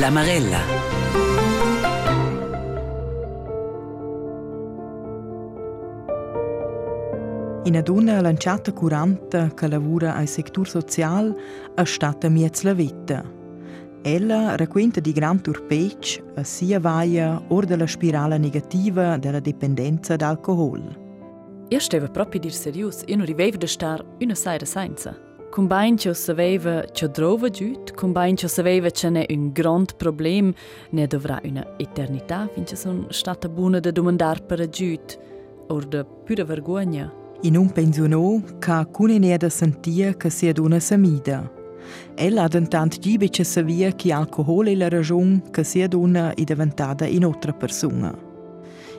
La Marella. Una donna lanciata curante che lavora al settore sociale è stata miez la vita. Ella racconta di gran turpec a sia vaia or della spirale negativa della dipendenza d'alcohol. Io stavo proprio dir serius, io non rivevo da star una sera senza. Combine che sapeva che trova giut, combine che sapeva che ne un grand problem, ne dovrà una eternità finché sono stata buona da domandar per giut, or da pura vergogna. In un pensionò che cune ne da sentia che sia d'una samida. Ella ha dentant gibe che savia che alcohol è la ragione che sia d'una è diventata in altra persona.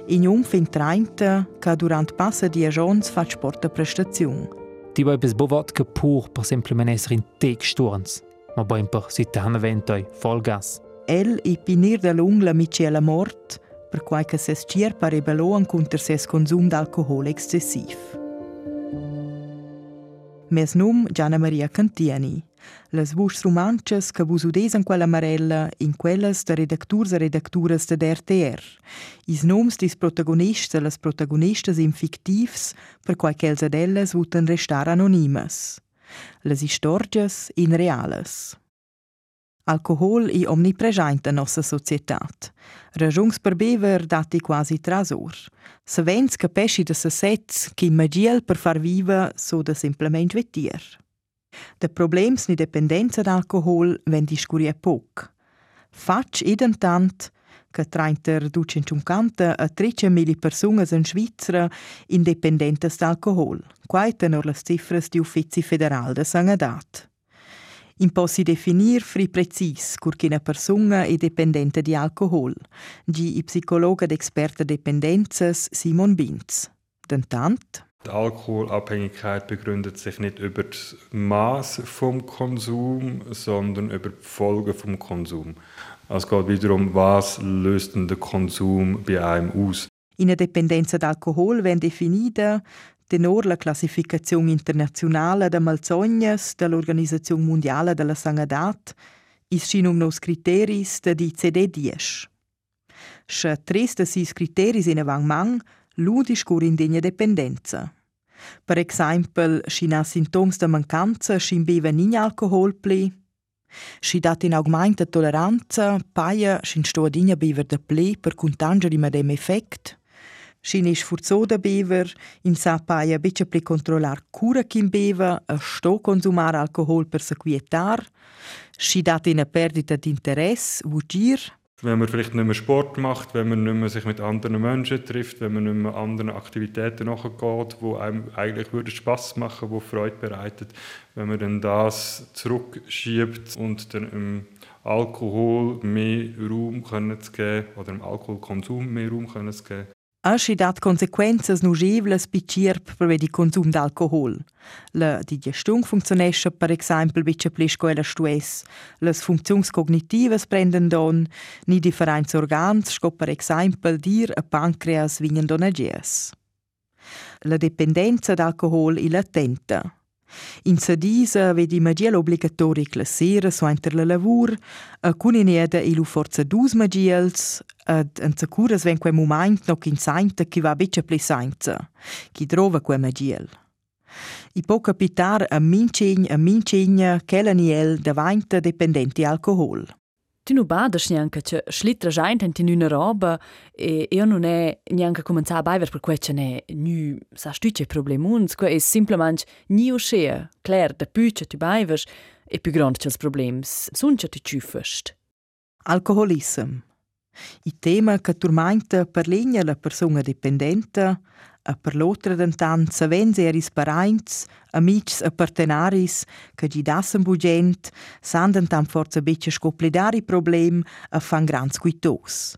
In un fin 30 che durant passa di agons fa sport prestazione. Vai bis bovat che pur per semplicemente essere in teg sturns, ma poi per sitta hanaventoi vollgas. El i pinir da lung la Michela mort per quai che ses cier per rebelloan contra ses consum d'alcohol excessiv. Mes num Gianna Maria Cantiani. Las vues romances que vos udes en quella marella in quelles de redacturs e redactures de RTR. Is noms dis protagonistes e las protagonistes in fictivs per quai ch'els ad elles vuten restar anonimes. Las istorges in reales. Alcohol è omnipresente in nostra societat. Ragions per bever dati quasi trasor. Se vens capisci de sets che magiel per far viva so da simplement vetier. De problems ni dependenza d'alcohol ven discurie poc. Fatg identant che trainter ducentuncanta a trecemili personas in Svizzera independentes d'alcohol, quai tenor las cifras di Uffizi Federal de Sangadat. Impossi definir fri precis cur che una persona è dipendente di alcohol, gi i psicologa d'experta dependenzas Simon Binz. Dentant, Die Alkoholabhängigkeit begründet sich nicht über das Maß vom Konsum, sondern über die Folgen vom Konsum. Also es geht wiederum, was löst denn der Konsum bei einem aus? Ina dependenza d'alcohol definida tenor la classificazione internazionale de malsognas dell'Organizzazione Mondiale della Sangadat is scinum nos criteris de ICD-10. Sche tres de sis criteris in avang mang ludi scur in degna dependenza. Per exempel, scina sintoms de mancanza scin beva nin alcohol pli, sci dat in augmenta toleranza, paia scin sto adina bever de pli per contanger im adem effect, Scin is furzo da bever, in sa paia becce pli controllar cura kim beva, a sto consumar alcohol per se quietar, sci dat in a perdita d'interess, vugir, Wenn man vielleicht nicht mehr Sport macht, wenn man nicht mehr sich mit anderen Menschen trifft, wenn man nicht mehr anderen Aktivitäten nachgeht, die einem eigentlich würde Spaß machen, die Freude bereitet, wenn man dann das zurückschiebt und dann im Alkohol mehr Raum können zu geben oder im Alkoholkonsum mehr Raum können zu geben, ha sci dat consequenzas nugevlas picirp per di consum d'alcohol. La digestion funzionescha per exempel bitte plis quella stuess. Las funzions cognitivas prenden don, ni differents organs sco per exempel dir a pancreas vingen donagies. La dependenza d'alcohol è latenta. In sedisa vedi magiel obligatori classera so inter la lavur, a cunineda ilu forza dus magiels, ad en securas ven quel moment no in sainta chi va beccia pli sainza, chi trova quel magiel. I può capitar a mincegn a mincegna che l'aniel davanti dipendenti alcohol. Ti nu badaš neanche, če šli tražajn ten ti nuna roba e io non è neanche comincia a baiver per quel ce ne nu sa stüce problemuns, quo è simplement ni uscea, clair, da püce tu baivers e più grand c'els problems, sunce tu ciufest. Alcoholism. I tema che turmenta per legna la persona dipendente a per l'altra dentant savens eris paraints, amics e partenaris che gi dassen bugent, san dentant forza becce scopledari problem a fan grans cuitos.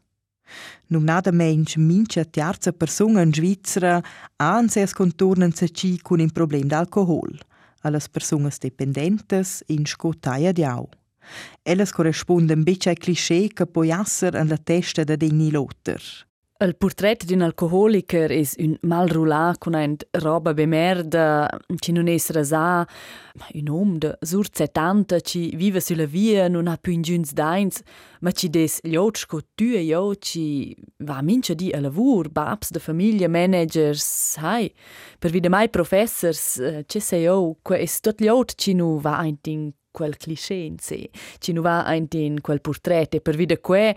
Num nada mensch mincha tiarza persona in Svizzera han ses contornen se ci cun un problem d'alcohol, allas personas dependentes in scotaia diau. Ellas corresponden becce ai cliché che poi esser en la testa da degni lotter. Il portret d'un alcoholiker es un mal rulà con ein roba bemerda, ci non es rasà, un om de sur 70 ci vive sulla via, non ha più ingiuns dains, ma ci des gliots co tu e io ci va mince di a lavur, babs de famiglia, managers, hai, per vide mai professors, ci sei io, que es tot gliot ci nu va ein in quel cliché in sé, ci nu va ein in quel portret, e per vide que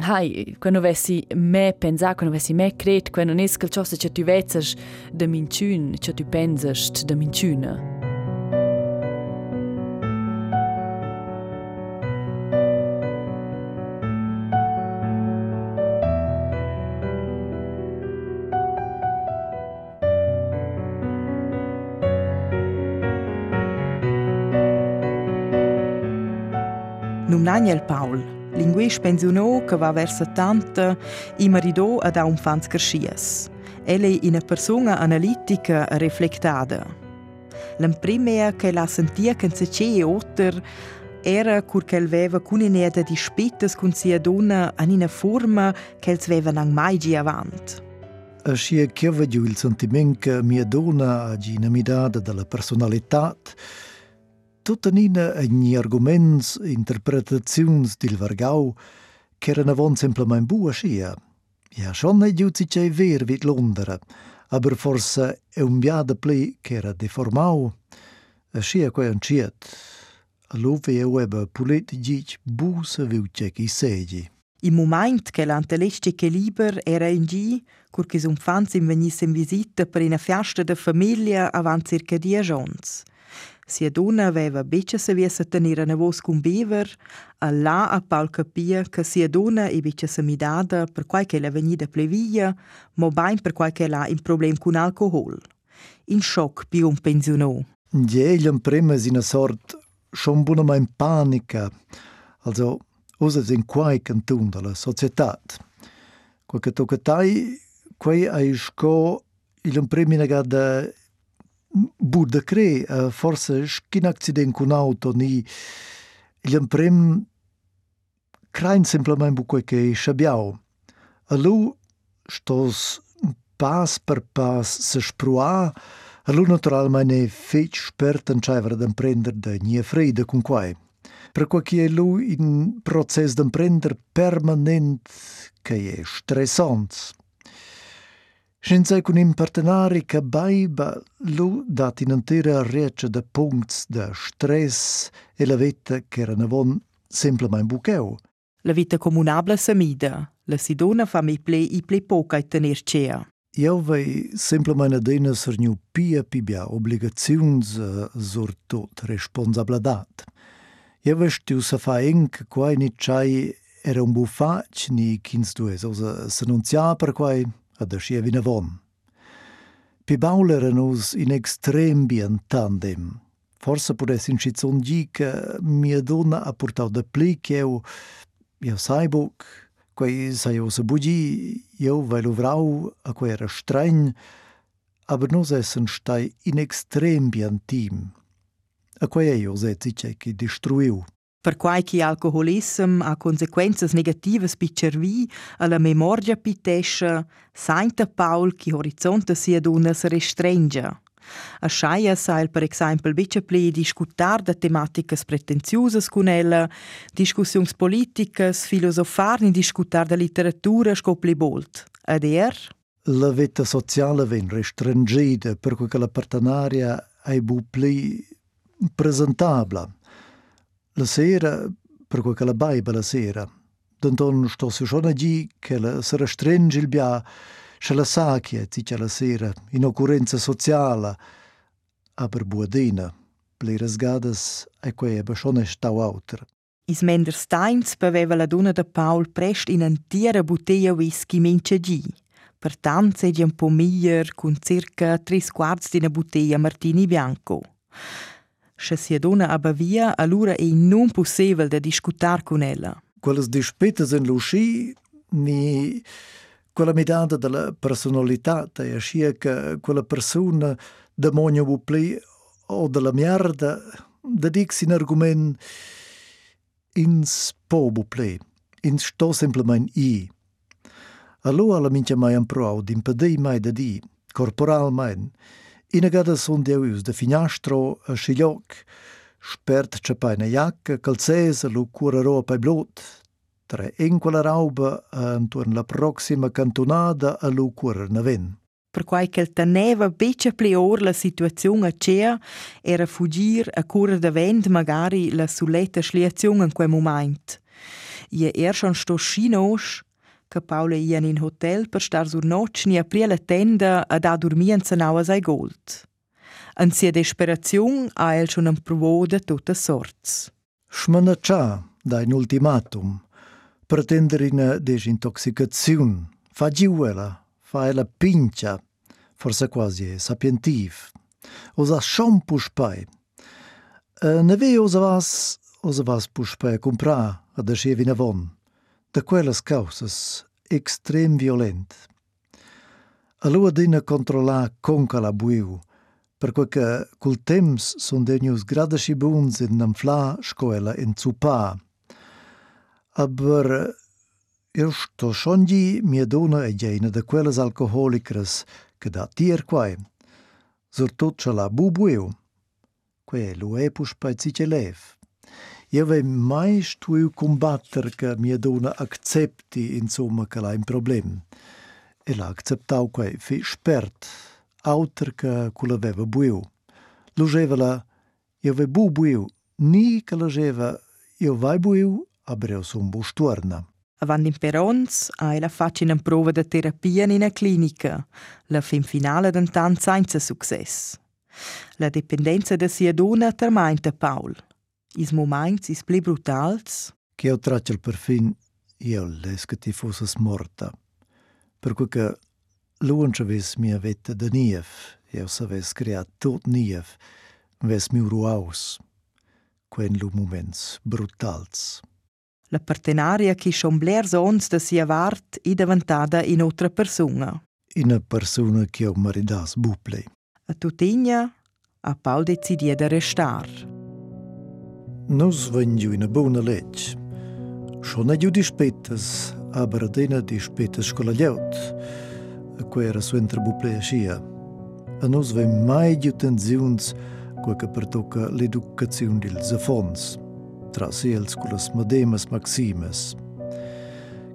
Hai, quando avessi me pensar, quando avessi me cred, quando non è qualcosa che tu vezes da minciun, che tu pensas da minciuna. Non Daniel Paul, linguist pensionò che va verso 70 i maridò ad un fans carschies. Ella è una persona analitica e riflettada. L'imprima che la sentia che se c'è otter era cur che aveva cuninieda di spittas con sia donna in una forma che els veva nang mai gi avant. Ascia che vedo il sentimento che mia donna ha dinamidata della personalità tuttenina agli arguments, interpretazions dil Vargau, che erano avon semplicemente bua scia. Ja, schon è giuzi c'è ver vid Londra, aber forse è un biada pli che era deformau, a scia quei anciet. A luve eu eba politici busa viu c'è chi segi. Il moment che l'antelesce liber era in gi, cur che son fans in venisse in visita per una festa de famiglia avant circa dieci ans. Sia donna aveva beccia saviessa tenere una voce con bever, a là a Paul capia che sia donna e beccia samidada per quai che la venida plevia, ma bain per quai che la un problem con alcohol. In shock più un pensionò. Gli prima in una sort schon buona ma in panica, also usa in quai cantun della società. Quel che tocca tai, quai ai sco il prima negada bud de cre, uh, forse schin accident con auto ni il imprem crain simplement bu quei che schabiau. A lu stos pas per pas se sprua, a lu naturalmente fec spert en chaiver d'emprender de nie freide con quai. Per qua che è lu in process d'emprender permanent che è stressant. Senza con un partenari che baiba lu dat in intera reccia de punts de stress e la vita che era navon semplicemente bucheu. La vita comunabla samida, la sidona fa mi ple i ple poca e tener cea. Io vei semplicemente dena serniu pia pibia obligaziuns uh, sur tot responsabilitat. Io vestiu sa fa enc quai ni chai era un bufac ni kins dues, osa s'annunzia per quai ad ascia vinavon. Pi baulera nus in extrem bien tandem. Forse pures in schizon di che mia donna ha portau da pli che eu, io saibuc, quei sai eu se bugi, eu vai luvrau a quei era streng, aber nus essen stai in extrem bien team. A quei eu setzi che destruiu. Per quai chi alcoholism ha consequenze negative pi cervi alla memoria pitescha, Sainta Paul chi horizonte sia d'una se restringe. A schaia sail per exempel bitte pli da tematicas pretenziosas con ella, discussions politicas, filosofar ni da literatura scopli bolt. Ad er? La vita sociale ven restringida per quella la partenaria ai bu pli presentabla. La sera, per quel che la baiba la sera, D'anton sto su schon allí che la se restringe il bia, se la sa che zicia la sera, in occurrenza sociale, aber buadina, ple rasgadas e quei eba schon stau auter. Is mender Steins beveva la donna de Paul prest in antiera bottiglia whisky mince gi. Per tant sedi un po' miglior con circa tres quarts di una bottiglia Martini Bianco. Sciadona Abavia allora è non possibile da discutere con ella. Quelle dispute in Luci, ni quella medaglia della personalità, è e sia che quella persona demonia o pli o della merda, da dix in argomento ins po o pli, ins sto semplicemente i. Allora la minchia mai un pro, d'impedì mai da di, corporal mai inagada son deus de finastro a sciglioc, spert c'è na jacca, calzesa, lu curerò a blot, tre in quella rauba intorno la prossima cantonada a lu curer na ven. Per quai che teneva becce pleor la situazione a cea era fuggir a curer da vent magari la suletta schliazione in quel moment. Ie er schon sto schinos, che Paula ian in hotel per star sur notch ni apri la tenda a da dormien se nau ai gold. An sia desperazion ha el schon un provo de tutte sorts. Schmanaccia da un ultimatum, pretendere una desintoxicazione, fa giuela, fa la pincia, forse quasi sapientiv. Osa schon puspai. Uh, ne ve osa vas, osa vas puspai comprar a da vina von da quelles causas extrem violent. Allora dina controlar conca la buiu, perché col temps son denius gradaci buns in namfla scoela in zupa. Aber io sto shongi mia dona e geina da quelles alcoholicras che da tier quai. Surtut ce la bu buiu. Que lo e pus paizice lev. Io ve mai stui combatter che mia donna accepti insomma che l'ha un problem. E l'ha acceptau quei fi spert, auter che culla veva buiu. Lo la, io ve bu buiu, ni che la geva, io vai buiu, abreu son bu stuorna. Avant in Perons ha ella fatto una prova di terapia in una clinica, la fin finale d'antan senza success. La dipendenza da sia donna termainta Paul is moments is pli brutals. Che io traccio il perfin, io les che ti fosses morta. Per cui che l'un ves mia vetta de nief, io saves creat tot nief, ves mi ruaus. Quen lu moments brutals. La partenaria che chambler ons da sia vart i diventada in otra persona. Una persona che io maridas buple. A tutigna, a Paul decidia de restar. në zvëngjuj në bëu në leqë. Shona gju di shpejtës, a bërëdejna di shpejtës shkolla ljaut, ku e rësuen të rëbuple e shia. A në zvëj maj gju të nëzivënës, ku e ka përtoka l'edukacion lë zëfonës, trasi e lëskullës mëdemës maksimes.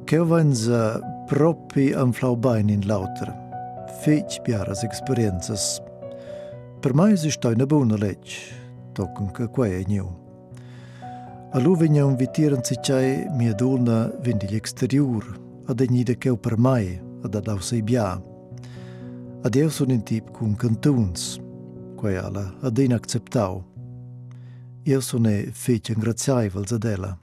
Kjo vëndëza propi anflaubajnin lautër, feq bjarës eksperiencës. Për majës ishtaj në bëu në leqë, tokën këkvaj e njumë. Allora vegna invitieren si c'è mia donna vendi l'exterior, ad egni de cheu per mai, ad ad sei bia. Ad eu son in tip cun cantuns, quai alla ad in acceptau. Eu son e fece ingraziaivels ad ella.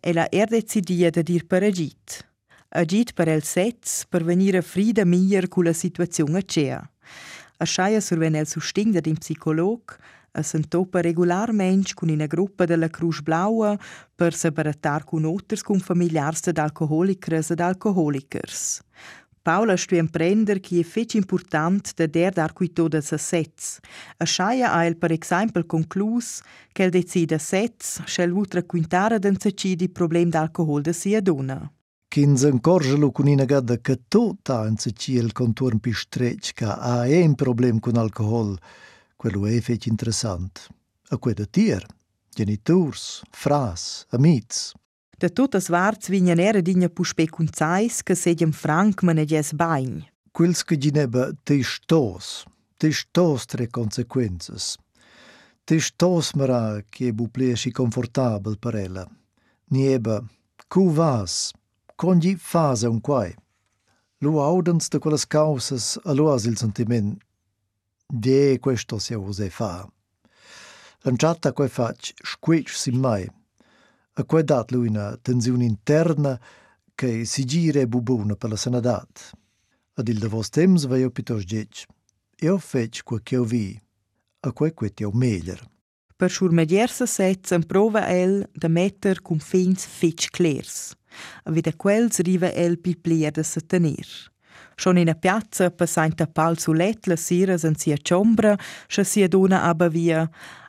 Ella er decidia de dir per agit. Agit per el sets per venir a frida miglior cu la situazione a cea. A schaia surven el susting da din psicolog, a s'entopa regularmein con una gruppa della Cruz Blaua per separatar con otters con familiars ed alcoholicers ed alcoholicers. Paula stu emprender che è fece important da der dar cui toda sa sets. A schaia ha el per exempel conclus che el decida sets schel vutra quintara den di problem d'alcohol da sia donna. Kin s'encorgelo con ina gadda che tota in il contorn pi stretch ca ha un problem con alcohol, quello è fece interessant. A quei da tier, genitors, fras, amics. Da tutas varts vignan era digna puspe cun zais che sedem franc manegies bain. Quels che gineba testos, testos tre consequences. Testos mara che bu plesci confortabel per ella. Nieba, cu vas, congi fase un quai. Lu audens de quelles causas a luas il sentiment Die questo si use fa. Lanciata quei fac squetch sin mai. A quei dat lui una tensione interna che si gira bubuna per la sanadat. Ad il de vos temps vai io piuttosto dic. Io fec quel che io vi. A quei quet io meglier. Per surmediarsa sets en prova el de metter cum fins fetch clairs. A vede quels riva el pi plier de se tenir. Schon in a piazza passaint a pal sulet la siras en sia ciombra, scha sia dona aber via,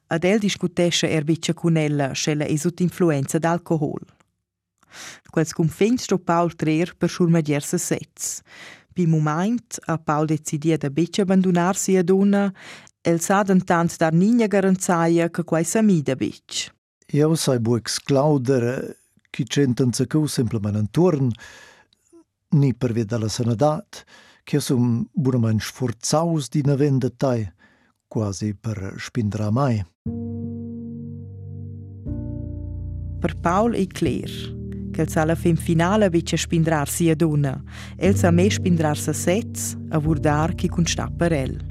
ad el discutesce er bitcha cun ella, schella è sotto influenza d'alcohol. Quels confins sto Paul Trer per schurmedier se sets. Pi moment a Paul decidia da becce abbandonarsi a donna, el sa tant dar nigna garanzaia che quai samida becce. Io sai buix clauder chi c'entan se cu simplement un turn, ni per via della sanadat, che sum bunamen sforzaus di na venda tai, quasi per spindra mai. Per Paul e Claire, sa la fem finale vice spindrar sia donna, el sa me spindrar sa sets a vurdar chi consta per el.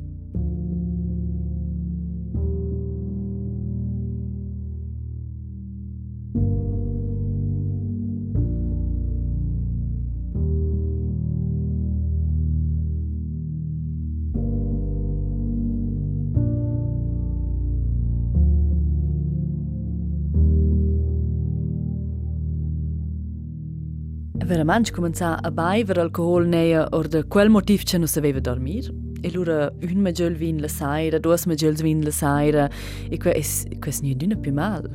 Veramente comincià a bever alcohol neia or de quel motiv che non sapeva dormir. E lura un maggiol vin la saira, dos maggiol vin la saira, e que es, ques ni d'una più mal.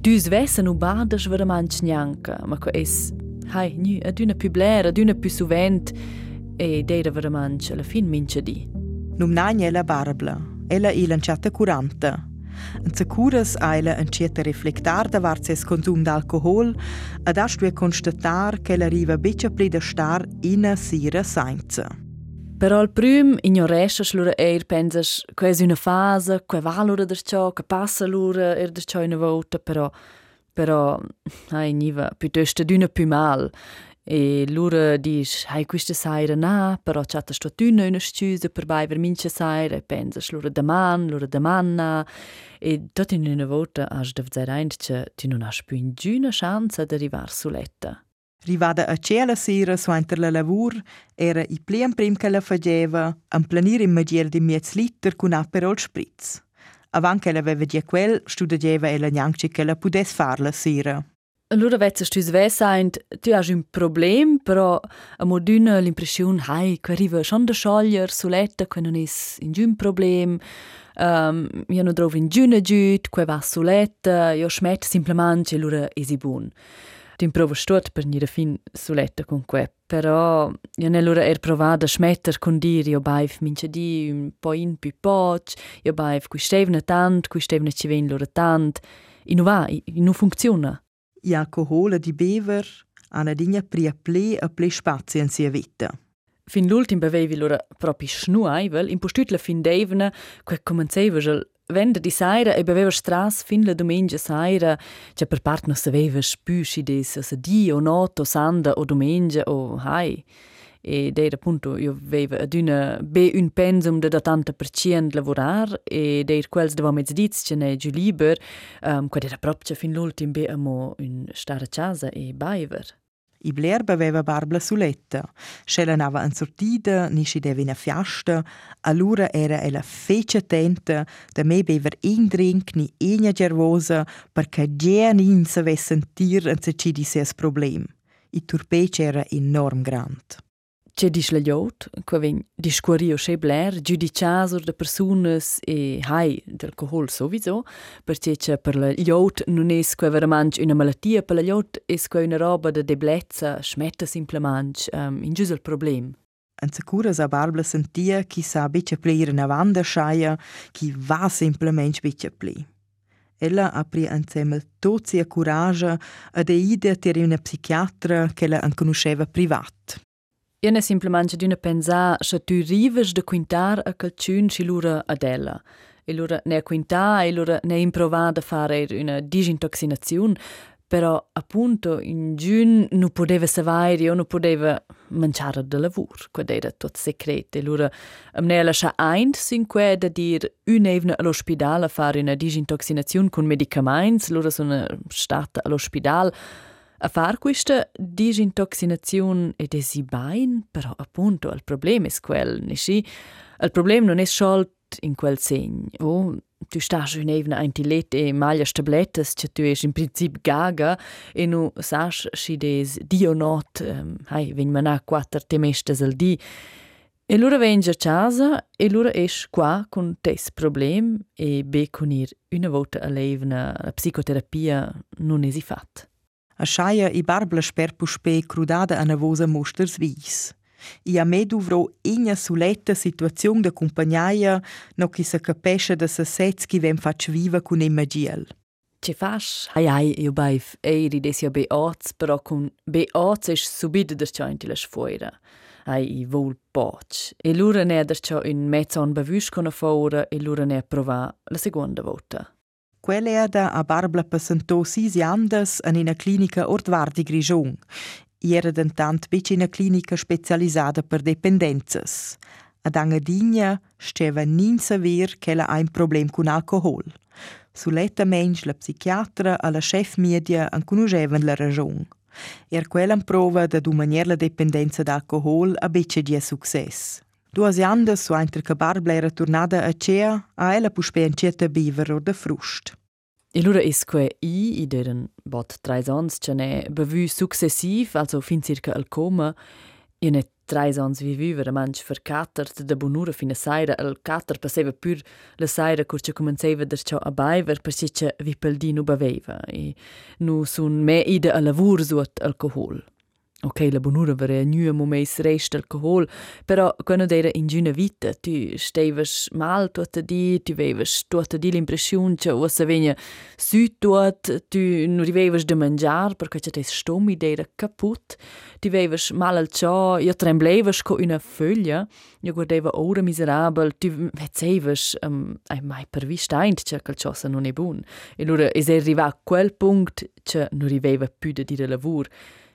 Dus vessen u badas veramente gnanca, ma que es, hai, ni ad più blera, ad una più suvent, e deira veramente alla fin mince di. Num nagne ella barbla, ella i lanciata curanta, En securas eile en cieta reflectar davart ses consum d'alcohol ed astue constatar che la riva beccia pli da star ina sira sainza. Però al prüm ignoresce lura eir pensas che è una fase, che va lura da ciò, che passa lura er da ciò una volta, però però ai niva piuttosto d'una più mal. E lura dice, hai questa saira na, però c'è sta tuna una sciusa per baiver mince saira, e pensas lura da man, lura da manna, e tot in una volta has de zeraint che tu non has più in giuna chance ad arrivar su letta. Rivada a cela sera so inter la lavur era i plien prim che la faceva am planir in magiel di miez liter cun aperol spritz. Avan che la aveva di quel, studiava ella neanche che la pudesse far la sera. Allora vezza stus vesaint, tu hai un problem, però a moduna l'impressione, hai, che arriva schon da scioglier su letta, che non è un problem, um, io non trovo in giuna giut, che va su letta, io smetto semplicemente, allora è si buon. Tu improvo stot per nire fin su letta con que, però io nell'ora er provata a smetter con dir, io baif mince di un po' in più poc, io baif qui stevne tant, qui stevne ci ven loro tant, e non va, e non funziona. I alcohol di bever hanno digna pria ple a ple spazio in sia vita. Fin l'ultim bevevi loro propi schnuaivel, in postut la fin d'evna, que comenceva gel venda di saira e beveva stras fin la domenica saira, che per part non sapeva spüsci des, se di o noto, sanda o domenica o hai. E deir appunto io aveva ad una be un pensum de 80% lavorar e deir quels de vomets dits che ne giù liber um, quad era proprio fin l'ultim be amo un stare casa e baiver. I blerba aveva barbla suletta. Scella nava in sortida, ni si deve in fiasta, allora era ella fece attenta da me bever in drink ni enia gervosa perché già nin se ve sentir en se ci di ses problem. I turpece era enorm grand. C'è dis la gliot, qua ven discuorio che bler, giudiciasor de personas e hai d'alcohol sowieso, perché c'è per la gliot non è qua veramente una malattia, per la gliot è qua una roba de deblezza, smetta simplement, um, in gius il problem. En sicura sa Barbara sentia chi sa bice plir in avanda schaia, chi va simplement bice pli. Ella ha pri insieme tozzi a coraggio ed e idea ter una psichiatra che la conosceva privat. Io è simplamaing adüna pensar scha tü rives da quintar a calchün schi lura adella. E lura ne a quintar e lura ne improvar a fare una disintoxinaziun, però appunto in giun non poteva savare, io non poteva mangiare da lavur, quad era tot secret. E lura am ne lascia eint sin que da dir un'evna all'ospidal a fare una disintoxinaziun con medicamenti, lura sono stata all'ospedale a far questa disintoxinazione ed è si bain, però appunto il problema è quel, nesci? Il problema non è solo in quel segno. Oh, tu stai in evna ein tilette e maglia tablettes, che tu es in principio gaga e nu sas si des di o not, um, hai, ven manà quattro temestes al di. E lura vengi a casa e lura es qua con tes problem e be con ir una volta a la psicoterapia non esi fatta. A schaia i barbla sper puspe crudada a navosa mosters vis. I a me duvrò igna suletta situazione de compagnaia no chi sa capesce da sa sets chi vem fac viva cun emagiel. Ce fas? Ai ai, io baif eiri des ja beoz, però cun beoz es subide der cianti las fuera. Ai i vol poch. E lura ne der ciò in mezzon bevüs con a fora e lura ne prova la seconda volta. Quell'erda a Barbla passentò sis andas in una clinica ordvardi Grigion. Era dentant bec in una clinica specializzata per dipendenzas. Ad Angadigna steva nin saver che la ha un problem con alcohol. Suletta mensch la psichiatra a la chef media an conoscevan la ragion. Er quella prova da dumanier la dipendenza d'alcohol a becce di success. Duas andas so einter che Barbla era tornada a Cea, a ella puspe en cieta biver o de frust. E lura is que i, i deren bot treis ans, ce ne bevü successiv, also fin circa al coma, i ne treis ans vivu veramente verkatert da bonura fina saira, al cater passeva pur la saira cur ce comenceva der ciò a baiver, per si ce vi pel di nu beveva, e nu sun me ida a lavur suot alcohol. Ok, la bonura vere nu mo meis rest alcohol, però quando era in giuna vita, tu stevas mal tutta di, tu vevas tutta di l'impressione che o se vegna su tot, tu non rivevas de mangiar perché c'è tes stomi era kaput, tu vevas mal al ciò, io tremblevas co una foglia, io guardava ora miserabel, tu vezzevas, um, ai mai per vistaint che quel ciò non è bun. E allora es arriva a quel punct che non riveva più de dire lavur,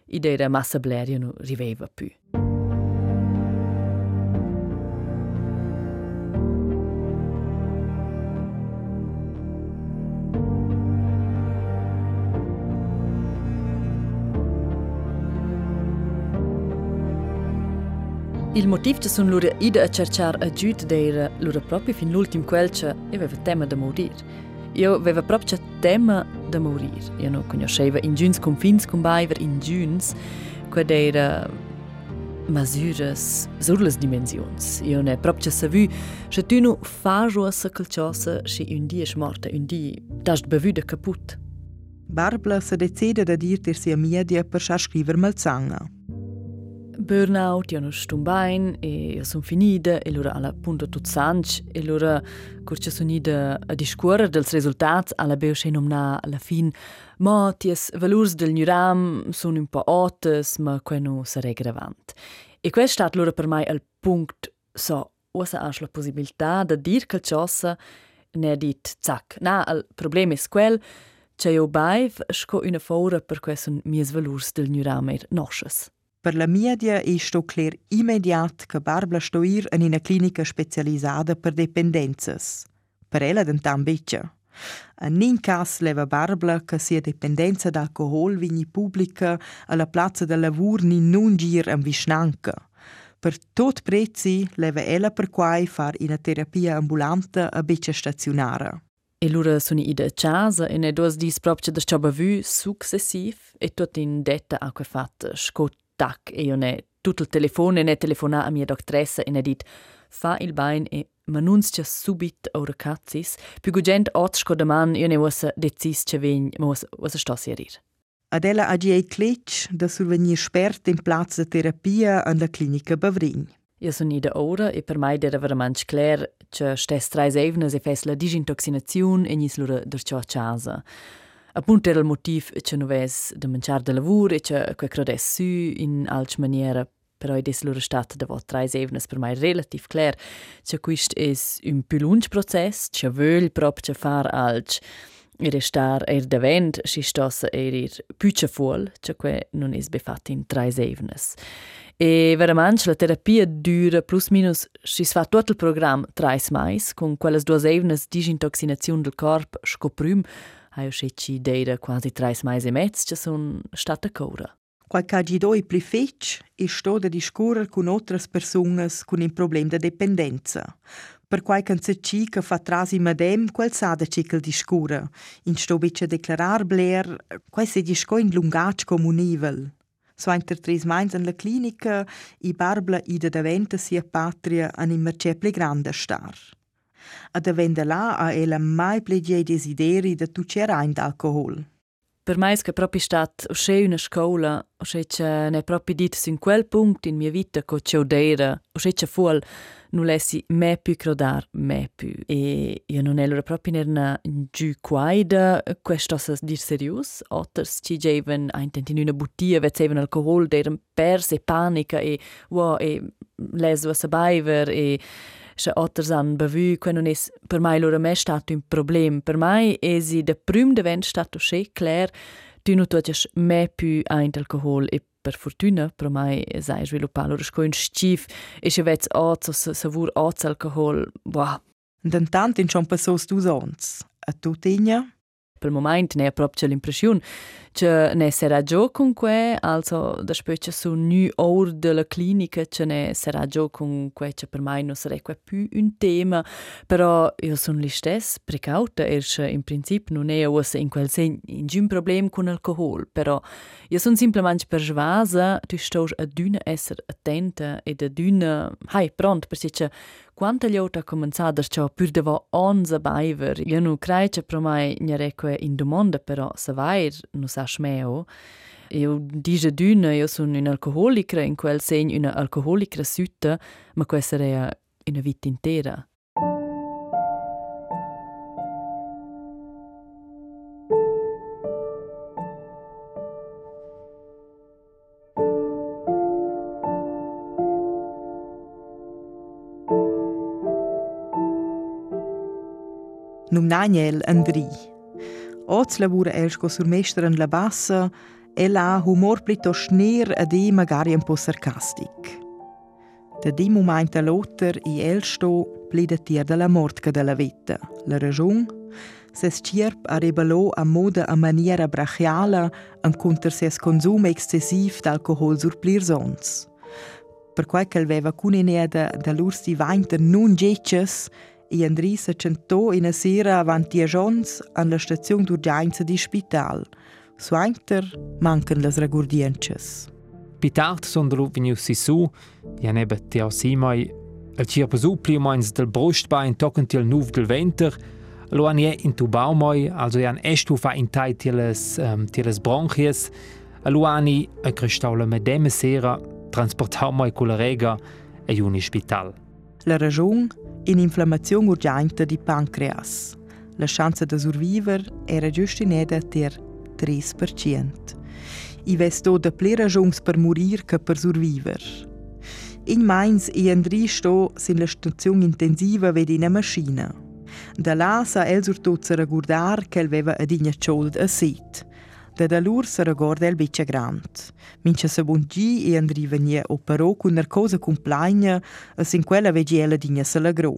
idea massa bleria non riveva più. Il motiv che sono loro ida a cercare aiuto era loro proprio fin l'ultimo quel che aveva tema da morire. Jag aveva proprio tema de morir. Jag nu no conosceva in Giuns cum fins cum baiver in Giuns, quad era masuras sur las dimensions. Jag ne proprio savu che tu nu fajo a sa calciosa si un di es morta, un di dast bevuda caput. Barbla se decide da dirtirsi a media e per scriver malzanga. Burnout, io non sto bene e io sono finita e allora alla punta tutto sanch e allora curce sono ida a discorrere dels risultati alla beusce alla fin ma ties valurs del nuram sono un po' altes ma quello sarà gravant e questo è allora per me il punto so osa ha la possibilità di dire che cosa ne dit zac na il problema è quel che io baiv sco una fora per questo mies valurs del nuram er nosches Media è sto clear immediat che Barbara sto ir in una clinica specializzata per dipendenzas. Per ella dentam beccia. A nin cas leva Barbara che sia dipendenza d'alcohol vigni pubblica alla piazza del lavur ni non gir am visnanca. Per tot prezzi leva ella per quai far una terapia ambulante a beccia stazionara. E lura sono ida a casa e ne dos dis proprio da ciò successiv e tot in detta a quei fat scott tac e io ne tutto il telefono e ne telefona a mia dottoressa e ne dit fa il bain e m'annunzia subit ora cazzis più gugent otsco da man io ne wasa decis che vegn ma wasa sto serir. Adela ha giei cletch da survenir spert in plaz de terapia an la clinica Bavrin. Io sono ida ora e per mai era veramente clar che stes trais evnes e fes la disintoxinazione e nis lura der ciò a casa. Appunto era il motivo che non avesse da mangiare da lavoro e che quel credesse su in altre maniere però è loro stato da tre evnes per me relativ clar. Che questo è un più lungo processo che vuole proprio fare alc e restare er davent si stossa er ir più fuol che que non è befatto in tre evnes e veramente la terapia dura plus minus si fa tutto il programma tre mais con quelle due evnes disintoxinazione del corpo scoprim Hai usciti deira quasi tre mesi e mezzo che sono stata cura. Qual cagi doi pli fetch e sto da discorrer con otras personas con un problem de dependenza. Per quai can se ci che fa trasi madem quel sa da cikel discura. In sto bice declarar bler, quai se disco in lungac comunivel. So inter tres mains in la clinica, i barbla ida daventa sia patria an in merce pli grande star. Ad avenda là a ella mai plegie desideri da tucera in d'alcohol. per me è proprio stat uscì una scuola, che ne proprio dit in quel punto in mia vita che c'è odera, uscì che fuol non lessi me più crodar, me più. E io non ero proprio in una giù quaida, questo sa dir serius, otters ci geven a intenti una bottiglia, vezzevano alcohol, deren perse panica e wow, e leso a sabaiver e se otters han bevü, que non es per mai loro me stato un problem. Per mai esi de prüm de vent stato che clair, tu non toches me più ein alcohol e per fortuna per mai sai sviluppare loro scoin stif e se vets oz o savur oz alcohol, boah. D'intant in schon passos dus ons. A tu tegna? Per moment ne è proprio l'impressione che ne sarà già con que, also da specie su nu or della clinica che ne sarà già con que che per mai non sarebbe più un tema, però io sono lì stess precauta e in principio non è usa in quel sen in un problema con alcohol, però io sono semplicemente persuasa tu stai a duna essere attenta e da duna, hai pronto perché quanta liota cominciata ciò pur devo onze baiver, io non credo che per mai ne reque in domanda, però se vai non sa Schmeo. Eu digiadüna, eu sun un alcoholicra in quel segn una alcoholicra sütta, ma quel sarea una vita intera. Num Naniel Andri. Oz lavora els co surmestra en la bassa e la humor plito schner ed e magari un po' sarcastic. Da di momento l'otter i el sto plida tier della mortka della vita. La ragione? Se scierp a rebello a moda a maniera brachiala en contra ses consum excessiv d'alcohol sur plirsons. Per quai che aveva cuneneda da lurs di vainter non getches, e Andri se centò in sera avanti a Jons an la stazione d'urgenza di spital. Suainter mancan las regurdiences. Pitart son de veniu si su, ja nebe teo simai, el cirpa su pliumais del brustbein tocken til nuv del venter, lo an je in tu baumoi, also jan estu fa in tai tieles, um, tieles bronchies, lo ani a cristaula medeme sera, transportau mai culla rega e juni spital. La ragione in inflammazione urgente di pancreas. La chance de survivere era giustineda ter 3%. I vesto de ple ragions per morir che per survivere. In Mainz e Andri sto sin la stazione intensiva vedi una macchina. Da là sa el surtuzza ragurdar che el veva adigna ciold a sit. Det da lur se regorda el bice grand. Mince se bungi e andri venie operò cu narcosa compleina e sin quella vegi ella digna se lagrò.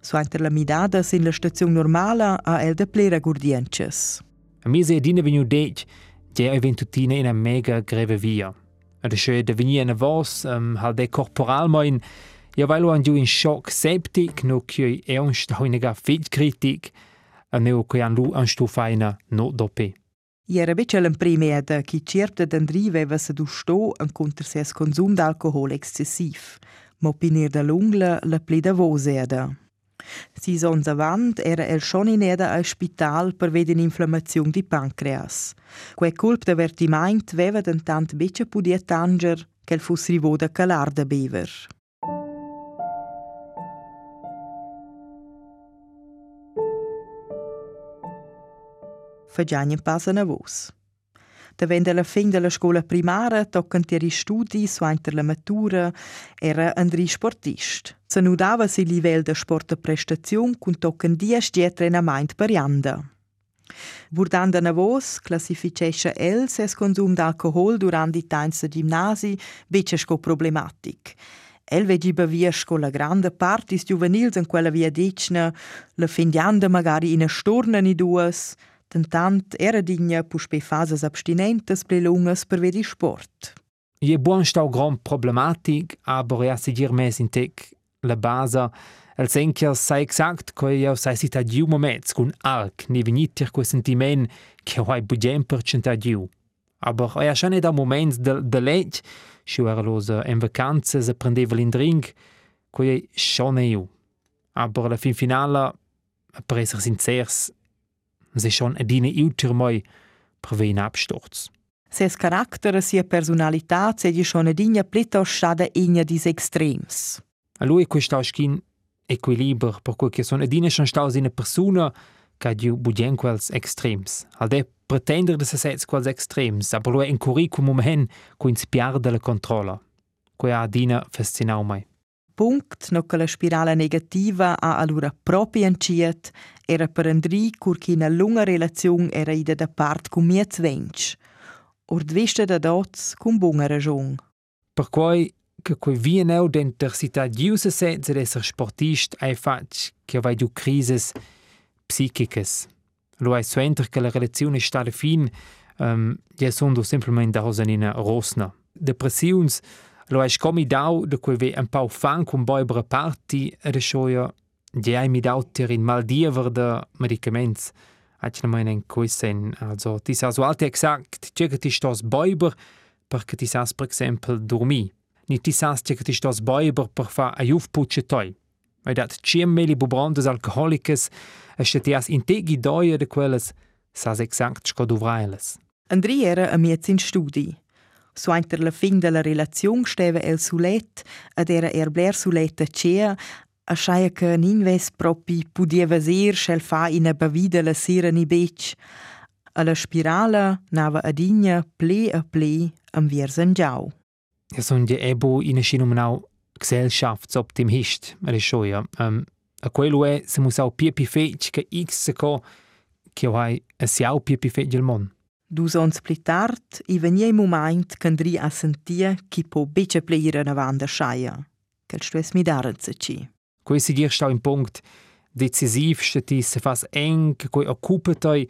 Suanter la midada sin la stazione normala a el de plera gurdienches. A mise dine veniu deit, ge ei ventutina in a mega greve via. Ad sche de venia na vos, um, hal de corporal moin, ja weil an du in schock septik, no kioi ernst hoiniger fittkritik, a neo kian lu an stufeina no dope. Iera beccia l'impremeda chi certa d'andri veva se du sto en contra ses consum d'alcohol excessiv, ma opinir da lungla la pleda voseda. Si sons avant era el schon in eda al spital per veden inflammazione di pancreas. Que culp d'avertiment veva dentant beccia pudia tanger che el fus rivoda calar da bever. Fagiagna passa na vos. Davent alla fin della scuola primaria toccant i studi suenter la matura era Andri sportist. Se nudava si livel de sport prestazione con toccant dies diet trenament per janda. Burdanda na vos classificesce el ses consum d'alcohol durant i tains de gimnasi becce sco problematic. El vegi bevia sco la grande partis juvenils in quella via dicna, la findianda magari in a storna ni duas, Tentant era digna puspe fases abstinentes ple lungas per vedi sport. Je buon stau grand problematic, aber ja si dir mes in tec la base el senker sai exact ko ja sai si ta diu moments kun arc ne venitir ko sentiment che hai budem per centa diu. Aber ja schon da moments de de lech, scho era los en vacanze se prendeva in drink, ko je schon eu. Aber la fin finale, per esser sincers, se schon adine iuter moi prevè un absturz. Ses carattere e sia personalità sedi schon edinja piuttosto stata egna dis extrems. A lui questo schin equilibrio per quel che sono edina schon staus in persona che diu budien quels extrems. Al de pretender de se sets quels extrems, aber lui in curriculum hen cu inspiar de la controlla. Quei ha dina fascinau mai. Punkt no che spirale negativa ha allora proprio inciet era per Andri cur che una lunga relazione era ida da part con miez vench. Ord vista da dots con buona ragione. Per quei che quei vieneu denter sita giuse setze d'esser sportist ai fac che vai du crises psichicas. Lo hai suenter che la relazione sta fin, um, ja sono semplicemente da in una rosna. Depressions, lo hai scomi dau de quei ve un pau fan con boibere parti ed schoia ja hai mi dau ter in maldiever de medicaments. Ach na meinen kuisen, also ti sa so alte exakt, che che ti stos boiber perché ti sas per esempio dormi. Ni ti sas che ti stos boiber per fa a juf pucce toi. Weil dat ciemmeli bubrandes alcoholicas, es stetias integi doia de quelles, sas exakt sco duvrailes. Andri era a miez in. So inter la fin della relazione steva el sulet, ed era er bler suletta cea, a schaia che ninves propi pudieva ser schel fa in a bavida la sera ni bec. A la spirala nava adigna ple a ple am viersen giau. Ja, son die ebo in a schinumenau gesellschaftsoptimist, er ist schon, ja. Um, a quello è, se muss auch piepi fetch che x se co, che hai a siau piepi fetch il mon. Dus ons pli tard, i venia i moment candri a sentia chi po bece pleire na vanda schaia. Quel stues mi daren se ci. Quei si dir stau in punct decisiv stati se fas eng, quei occupa toi,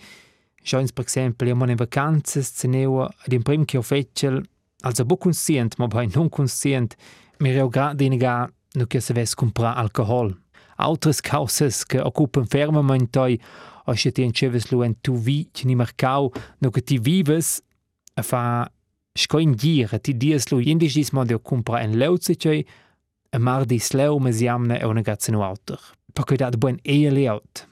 Schoins per exempel, ja man in vacanzas, zeneu, ad in prim che ho fetchel, also bo conscient, ma bei non conscient, mi reo grad diniga no che se ves comprar alcohol. Altres causas che occupan fermament toi, o se ti enceves lu en tu vi ci ni mercau, no che ti vives a fa sco in dir, ti dies lu indis dis modo comprar en leuze cei, a mar dis leu me siamne e una gazza no auter. Perché dat buen eia leaut,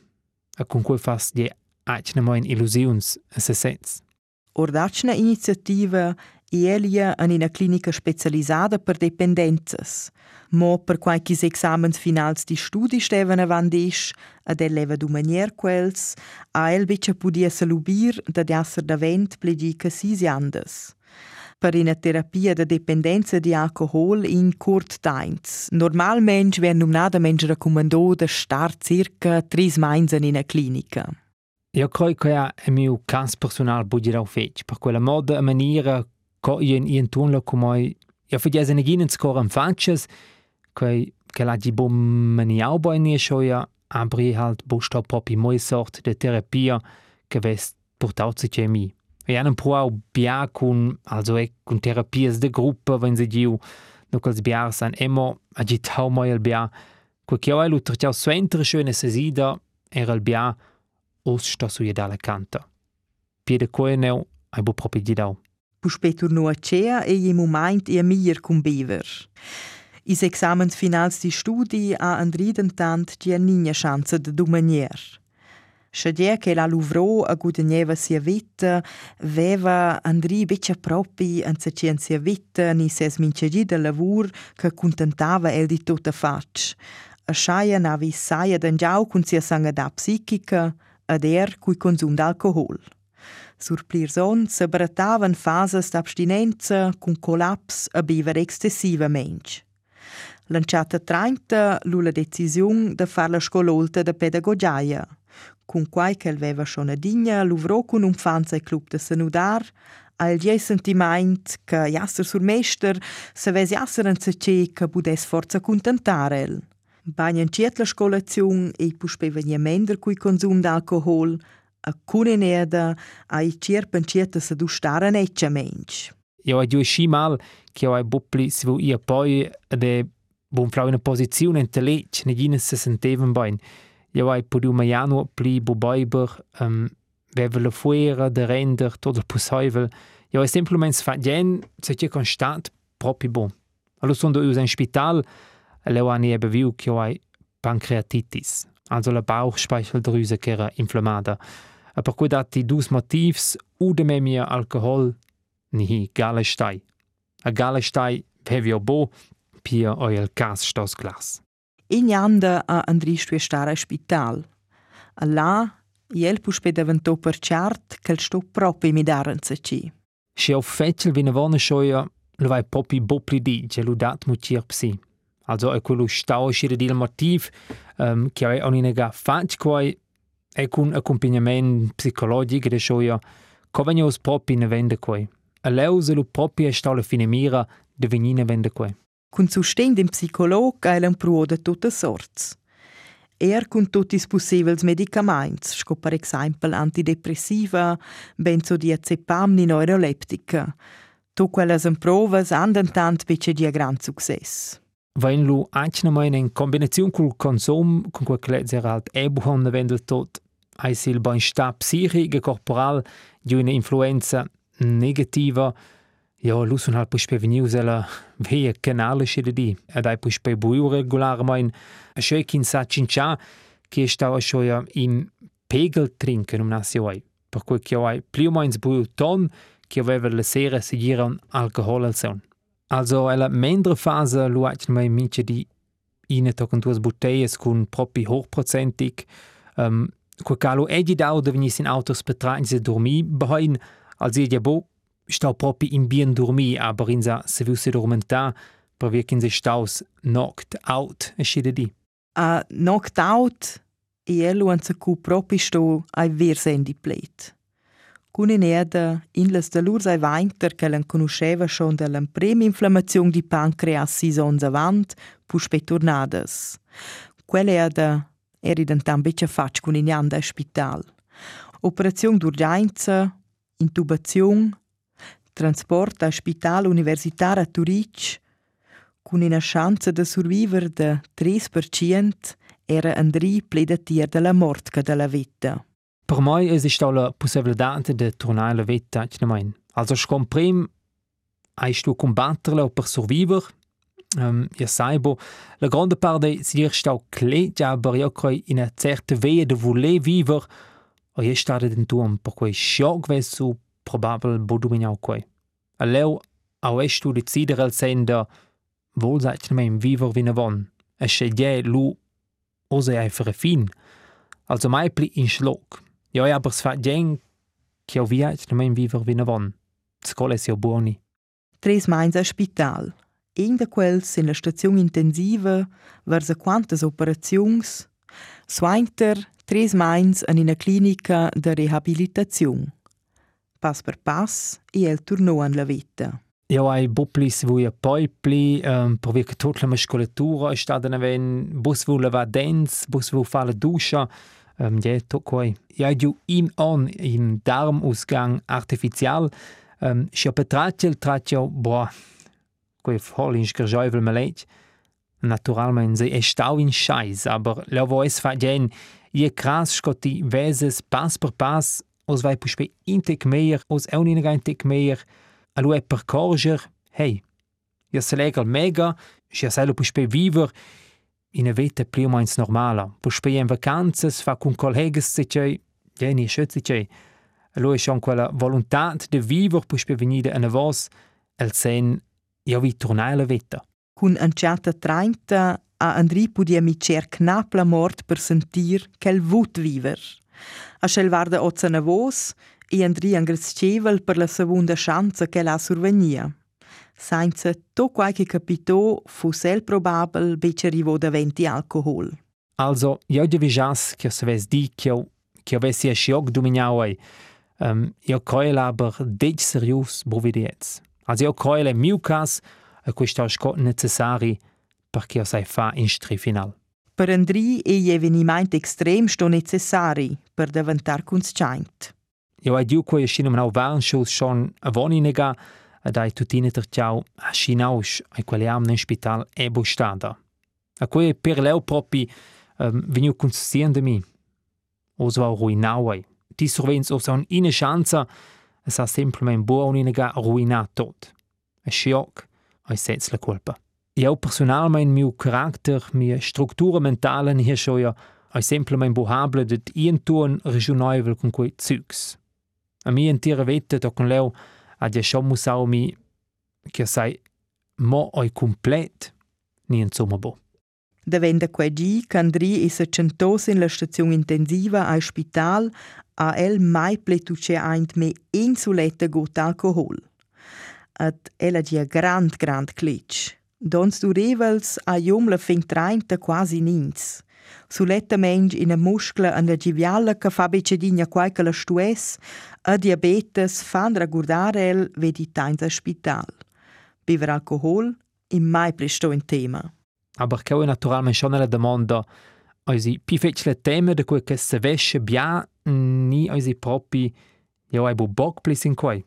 a con cui fas die acne moin illusions se sens. Ordacna iniziativa Elia in una clinica specializzata per dipendenzas. Mo per qualche examens finals di studi steven avandisch, ad el leva du manier quels, a el bicha podia salubir da jasser davent pledica sis andes. Per una terapia de dependenza di alcohol in curt times. Normalmensch wer numnada mensch raccomandò da star circa tris mains in una clinica. Io croi che è il mio cas personal budirau fetch, per quella maniera co ien ien tunlo come io fagiese ne ginen scor am fanches, che che la di bom maniau boi ne schoia, abri halt busta propi moi sort de terapia che ves portaut sich che mi. E hanno pro bia con also e con terapias de gruppa wenn sie diu no cals bia san emo agitau moi el bia, que che oi lutter ciao suentre schöne sesida era el bia os sta su jedala canta. Piede coeneu ai bu propi didau. Puspetur no a cea e i moment e mier cum bever. Is examens finals di studi ha andriden tant di nina chance de dumanier. Schadia che la luvro a gudagneva sia vita, veva andri beccia propi an se sia vita ni ses mincegi de lavur che contentava el di tutta fac. A schaia navi saia d'angiau cun sia sangada psichica, ad er cui consum d'alcohol. Sur plirson se bratavan fases d'abstinenza cun collaps a bever excessivamente. Lanciata 30 lu la decisiun de far la scololta de pedagogiaia. Cun quai che aveva schon a digna luvrò cun un fanza e club de senudar, al die sentiment che jasser sur mester se vesi jasser an se ce che budes forza contentar el. Bagnan ciet la scolaziun e puspeva niemender cui consum d'alcohol, a cuneneda ai cirpen cieta se du stara neccia mensch. Io ho giù sci mal che ho buppli si vu ia poi de buon frau in posizione in telec ne gine se sentevan bain. Io ho podu maiano pli bu boiber um, veva la fuera de render tot il possivel. Io ho simplement fa gen se c'è constant propi bon. Allo sono io in spital e le ho ani ebe viu che ho pancreatitis, also la Bauchspeicheldrüse che era inflammata. Per cui dati dus motivs ude me mia alcohol ni gale stai. A gale stai hevio bo pia oi el cas stos glas. In anda a Andri stare spital. A là, iel puspe davantò per chart il sto proprio mi daranza ci. Si au fetchel vina vona schoia, lo vai popi bopli di, che lu dat mutir psi. Also è quello stau scire di il motiv, um, che hai onine ga fatch quai, è con accompagnamento psicologico de schoia, co vegnos popi ne vende quai. A leu se lu popi è stau la fine mira de venine vende quai. Cun sustegn dem psicolog eilen pro de tutte sorts. Er cun tutti i possibili medicamenti, sco per esempio antidepressiva, benzodiazepam ni neuroleptica. Tu quelles provas andan tant bice di gran success. Wenn lu einmal in Kombination col Konsum, con quel che era alt ebuhon vendel tot, hai sil bensta psichico corporal di una influenza negativa, ja, lu sun halt pus preveniu sela veia canale scede di, ed hai pus pe bui regularmein, a schoi kin sa cincia, che stau a schoia in pegel trinken um nasioi, per cui che hai più moins bui ton, che aveva la sera seguire un alcohol al son. Also, ella mendra fase luat mai mince di ine tocan duas boteias con propi hochprozentig, um, Quo calo egi dau da in autos betragen se dormi behain, als ihr ja bo stau propi in bien dormi, aber in sa se viu se dormenta, per via kin se staus knocked out, e scide di. A knocked out, e elu an se cu propi sto ai ver sendi plate. Cun in eda, in las dalurs ai vainter che l'an conosceva schon da l'an prima inflammazione di pancreas sis ons avant, puspe tornadas. Quelle eda eri dentan beccia fac cun in anda a spital. Operazione d'urgenza, intubazione, transport a spital universitar a Turic, cun una chance de surviver de 3% era Andri pledatier de la mort ca de la vita. Per mai esiste la possibilità de tornare la vita, ich mein. Also scom prim hai tu combatterla per survivere, um, ja saibo, la grande parte si dir stau clet, aber ja coi in a certa veia de voler vivere, o je stade den tuam, per quei schock vesu probabil boduminau quei. A leu au es tu decidere al senda, vol seit me im vivere vina von, a scegliere lu ose ai fere fin, also mai pli in schlock. Ja, aber es fa gen, che au viat me im vivere vina von. Scola sia buoni. Tres mains a spital. Un de quels in la stazione intensiva versa quantas operazions, swainter tres mains in una clinica de rehabilitazione. Pass per pass e el tornò an la vita. Ja, ai buplis vui a poipli, um, per via che tutta la muscolatura è stata ven, bus vu lava dens, bus vu fa la duscia, um, ja, to quai. Ja, giu in on in darmausgang artificial, si petratiel tratio, boah, quei voll in scherjeuvel melech. Naturalmente se è stau in scheiß, aber la vo es fa gen, je kras scotti veses pass per pass, os vai puspe intek mehr, os eun in intek mehr, a lu e percorger, hey, ja se legal mega, ja se lu puspe viver, in vita più o meno normala. Puspe in vacanzas, fa con collegas se c'è, ja, ni schütze c'è. Lui è schon quella volontà de viver, puspe venire a vos, el sen, ja, vi tornare la vita. Cun anciata 30 a Andri podia mi cer knap la mort per sentir quel vut viver. A scel varda ozzana vos e Andri angrazcevel per la segunda chance che la survenia. Senza to qualche capito fu sel probabel bece rivo da venti alcohol. Also, ja, de vijas, che se ves di, che che avessi a sciog dominau ei, um, io coel aber dec serius bovidiez. Also, io coel è miu cas, a questo scot necessari perché io sai fa in stri final. Per Andri e gli avvenimenti extrem sto necessari per diventar conscient. Io ai diu quei scinem nau warnschus schon a voninega, ed ai tutine terciau a schinausch ai quelle am nel spital e bustada. A quei per leu propi um, veniu conscient de mi. Oso au ruinau ai. Ti survens oso un ine chance, es ha simplement buoninega ruinat tot. A scioc, ai sets la colpa. Io personalmente miu charakter, mia struttura mentale hier è semplicemente buhabile di un tuon regionale con quei zugs. A mi intera vette da con leo a dia schon musau mi che sai mo oi complet ni insomma bo. Davenda quei gi candri e se centos in la stazione intensiva al spital a el mai pletuce aint me insulette got alcohol. At ella dia grand grand klitsch. Dons du revels a jom la fin treinta quasi nins. Suletta mensch in a muscla an la giviala che fa becedinha qualche la stues, a diabetes fan ragurdare el vedi tainza spital. Bever alcohol in mai presto in tema. Aber che naturalmente schon la domanda, oisi pi fecile tema de quel che se vesce bia ni oisi propi jo ai bu bock plis in quei.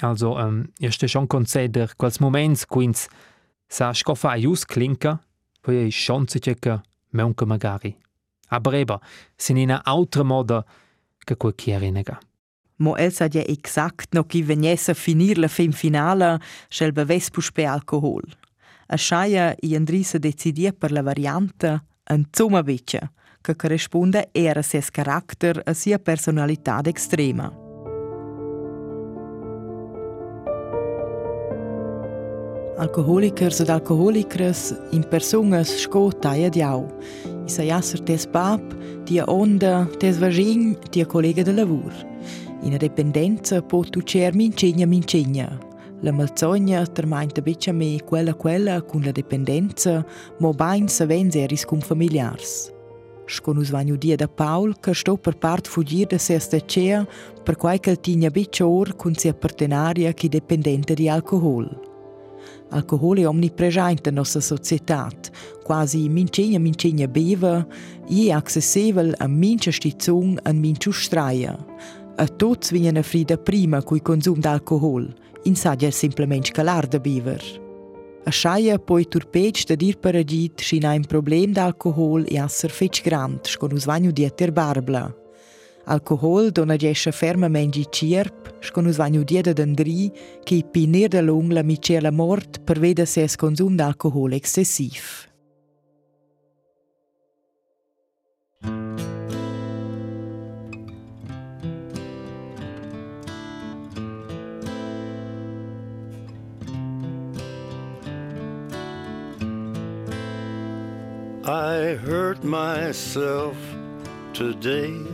Also, um, io ste schon conceder quels moments quins sa scoffa a jus klinka, poi è chance che meunca magari. Aber eba, sin in altra moda che quel chieri nega. Mo el sa dia exact no chi vegnesse a finir la fem finala schel beves puspe alcohol. A schaia i Andrisa decidia per la variante en zoma beccia, che corrisponde era ses carattere a sia personalità extrema. Alkoholikers ed alkoholikers in personas sco taia diau. I sa jasser tes bab, tia onda, tes vagin, tia collega de lavur. In dependenza pot tu cer mincegna mincegna. La malzogna termainta beccia me quella quella cun la dependenza, mo bain sa venzeris cum familiars. Scon us vagnu dia da Paul, che sto per part fugir da se stacea, per quai che tigna beccia or cun sia partenaria chi dependente di alcohol. Alcohol è omnipresente in nostra società, quasi mincegna mincegna beva, e accessibile a mince stizzung e mince straia. A tots viene frida prima cui consum d'alcohol, in saggia semplicemente scalar da bever. A schaia poi turpeg da dir per agit schina un problem d'alcohol e esser fetch grand, scon us vagnu dieter barbla. Alcohol dona gesce fermamente cirp, scon us vagnu dieda d'andri, che pinir da lung la micela mort per veda se es consum d'alcohol excessiv. I hurt myself today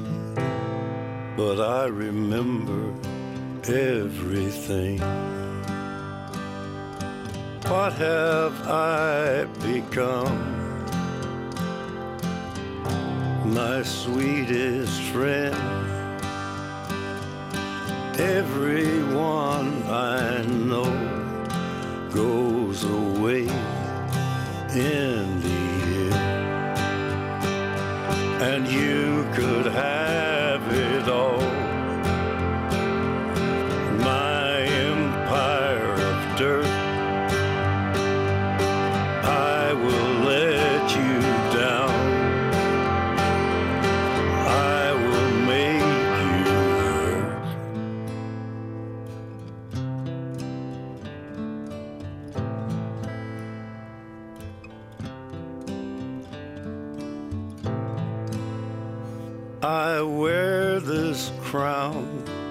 but I remember everything. What have I become? My sweetest friend. Everyone I know goes away in the end, and you could have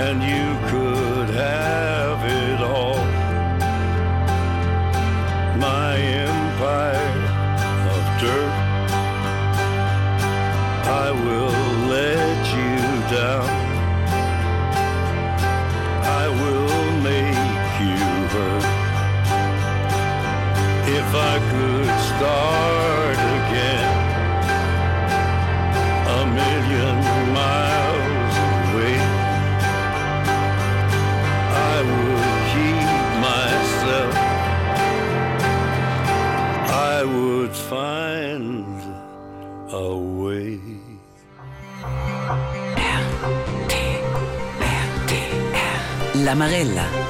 And you could have it all. My empire of dirt. I will let you down. I will make you hurt. If I could start L'Amarella.